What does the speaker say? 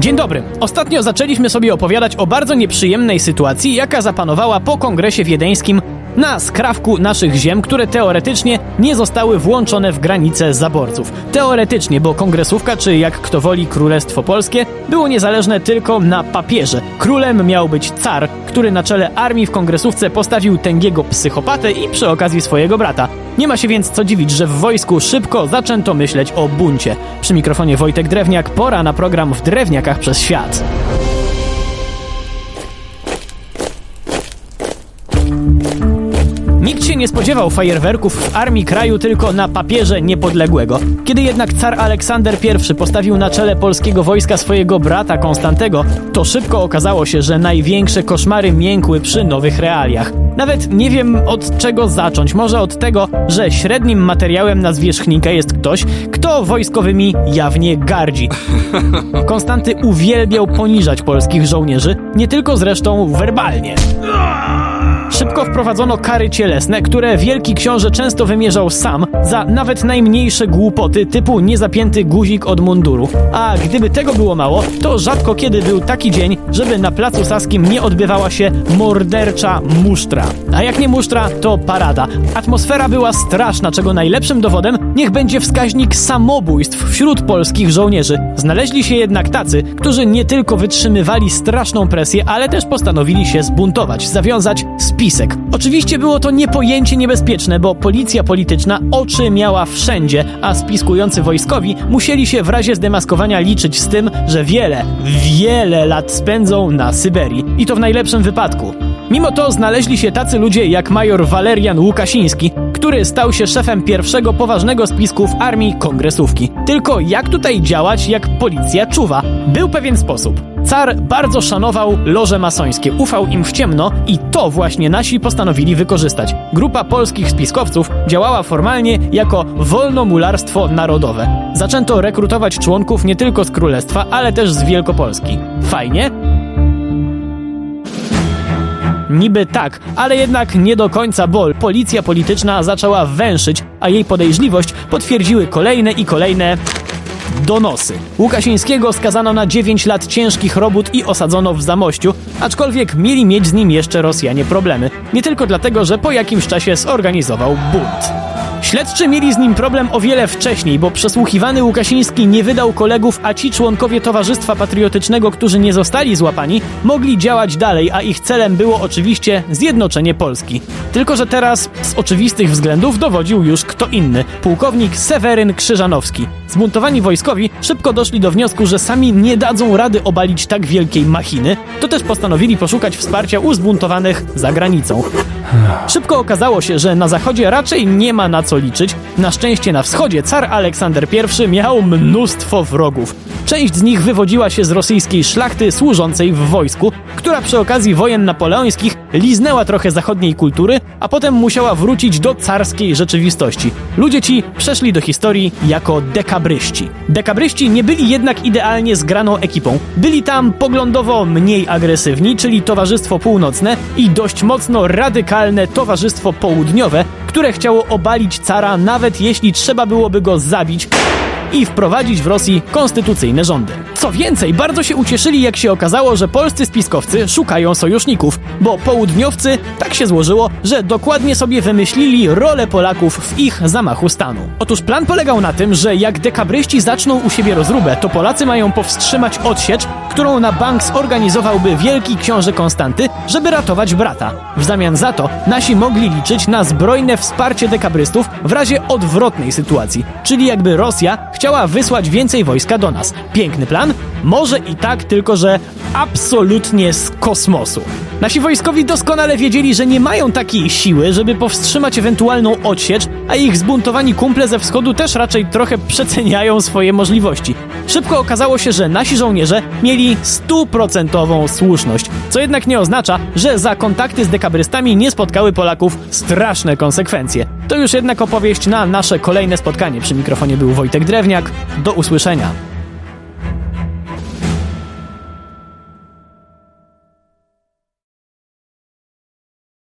Dzień dobry. Ostatnio zaczęliśmy sobie opowiadać o bardzo nieprzyjemnej sytuacji, jaka zapanowała po kongresie wiedeńskim na skrawku naszych ziem, które teoretycznie nie zostały włączone w granice zaborców. Teoretycznie, bo kongresówka, czy jak kto woli Królestwo Polskie, było niezależne tylko na papierze. Królem miał być car, który na czele armii w kongresówce postawił tęgiego psychopatę i przy okazji swojego brata. Nie ma się więc co dziwić, że w wojsku szybko zaczęto myśleć o buncie. Przy mikrofonie Wojtek Drewniak, pora na program w Drewniakach przez świat. Nikt się nie spodziewał fajerwerków w armii kraju tylko na papierze niepodległego. Kiedy jednak car Aleksander I postawił na czele polskiego wojska swojego brata Konstantego, to szybko okazało się, że największe koszmary miękły przy nowych realiach. Nawet nie wiem od czego zacząć. Może od tego, że średnim materiałem na zwierzchnika jest ktoś, kto wojskowymi jawnie gardzi. Konstanty uwielbiał poniżać polskich żołnierzy, nie tylko zresztą werbalnie. Szybko wprowadzono kary cielesne, które wielki książę często wymierzał sam za nawet najmniejsze głupoty typu niezapięty guzik od munduru. A gdyby tego było mało, to rzadko kiedy był taki dzień, żeby na placu Saskim nie odbywała się mordercza musztra. A jak nie musztra, to parada. Atmosfera była straszna, czego najlepszym dowodem niech będzie wskaźnik samobójstw wśród polskich żołnierzy. Znaleźli się jednak tacy, którzy nie tylko wytrzymywali straszną presję, ale też postanowili się zbuntować, zawiązać spisek. Oczywiście było to niepojęcie niebezpieczne, bo policja polityczna oczy miała wszędzie, a spiskujący wojskowi musieli się w razie zdemaskowania liczyć z tym, że wiele, wiele lat spędzą na Syberii. I to w najlepszym wypadku. Mimo to znaleźli się tacy ludzie jak major Walerian Łukasiński, który stał się szefem pierwszego poważnego spisku w armii kongresówki. Tylko jak tutaj działać, jak policja czuwa? Był pewien sposób. Car bardzo szanował loże masońskie, ufał im w ciemno i to właśnie nasi postanowili wykorzystać. Grupa polskich spiskowców działała formalnie jako wolnomularstwo narodowe. Zaczęto rekrutować członków nie tylko z królestwa, ale też z Wielkopolski. Fajnie? Niby tak, ale jednak nie do końca, bo policja polityczna zaczęła węszyć, a jej podejrzliwość potwierdziły kolejne i kolejne donosy. Łukasińskiego skazano na 9 lat ciężkich robót i osadzono w Zamościu, aczkolwiek mieli mieć z nim jeszcze Rosjanie problemy. Nie tylko dlatego, że po jakimś czasie zorganizował bunt. Śledczy mieli z nim problem o wiele wcześniej, bo przesłuchiwany Łukasiński nie wydał kolegów, a ci członkowie Towarzystwa Patriotycznego, którzy nie zostali złapani, mogli działać dalej, a ich celem było oczywiście zjednoczenie Polski. Tylko, że teraz z oczywistych względów dowodził już kto inny pułkownik Seweryn Krzyżanowski. Zbuntowani wojskowi szybko doszli do wniosku, że sami nie dadzą rady obalić tak wielkiej machiny, to też postanowili poszukać wsparcia u zbuntowanych za granicą. Szybko okazało się, że na zachodzie raczej nie ma na co liczyć. Na szczęście na wschodzie car Aleksander I miał mnóstwo wrogów. Część z nich wywodziła się z rosyjskiej szlachty służącej w wojsku, która przy okazji wojen napoleońskich liznęła trochę zachodniej kultury, a potem musiała wrócić do carskiej rzeczywistości. Ludzie ci przeszli do historii jako dekabryści. Dekabryści nie byli jednak idealnie zgraną ekipą. Byli tam poglądowo mniej agresywni, czyli Towarzystwo Północne i dość mocno radykalne Towarzystwo Południowe, które chciało obalić cara nawet jeśli trzeba byłoby go zabić i wprowadzić w Rosji konstytucyjne rządy. Co więcej, bardzo się ucieszyli, jak się okazało, że polscy spiskowcy szukają sojuszników, bo południowcy tak się złożyło, że dokładnie sobie wymyślili rolę Polaków w ich zamachu stanu. Otóż plan polegał na tym, że jak dekabryści zaczną u siebie rozróbę, to Polacy mają powstrzymać odsiecz, którą na bank zorganizowałby wielki książę Konstanty, żeby ratować brata. W zamian za to nasi mogli liczyć na zbrojne wsparcie dekabrystów w razie odwrotnej sytuacji, czyli jakby Rosja chciała wysłać więcej wojska do nas. Piękny plan? Może i tak, tylko że absolutnie z kosmosu. Nasi wojskowi doskonale wiedzieli, że nie mają takiej siły, żeby powstrzymać ewentualną odsiecz, a ich zbuntowani kumple ze wschodu też raczej trochę przeceniają swoje możliwości. Szybko okazało się, że nasi żołnierze mieli stuprocentową słuszność, co jednak nie oznacza, że za kontakty z dekabrystami nie spotkały Polaków straszne konsekwencje. To już jednak opowieść na nasze kolejne spotkanie. Przy mikrofonie był Wojtek Drewniak. Do usłyszenia.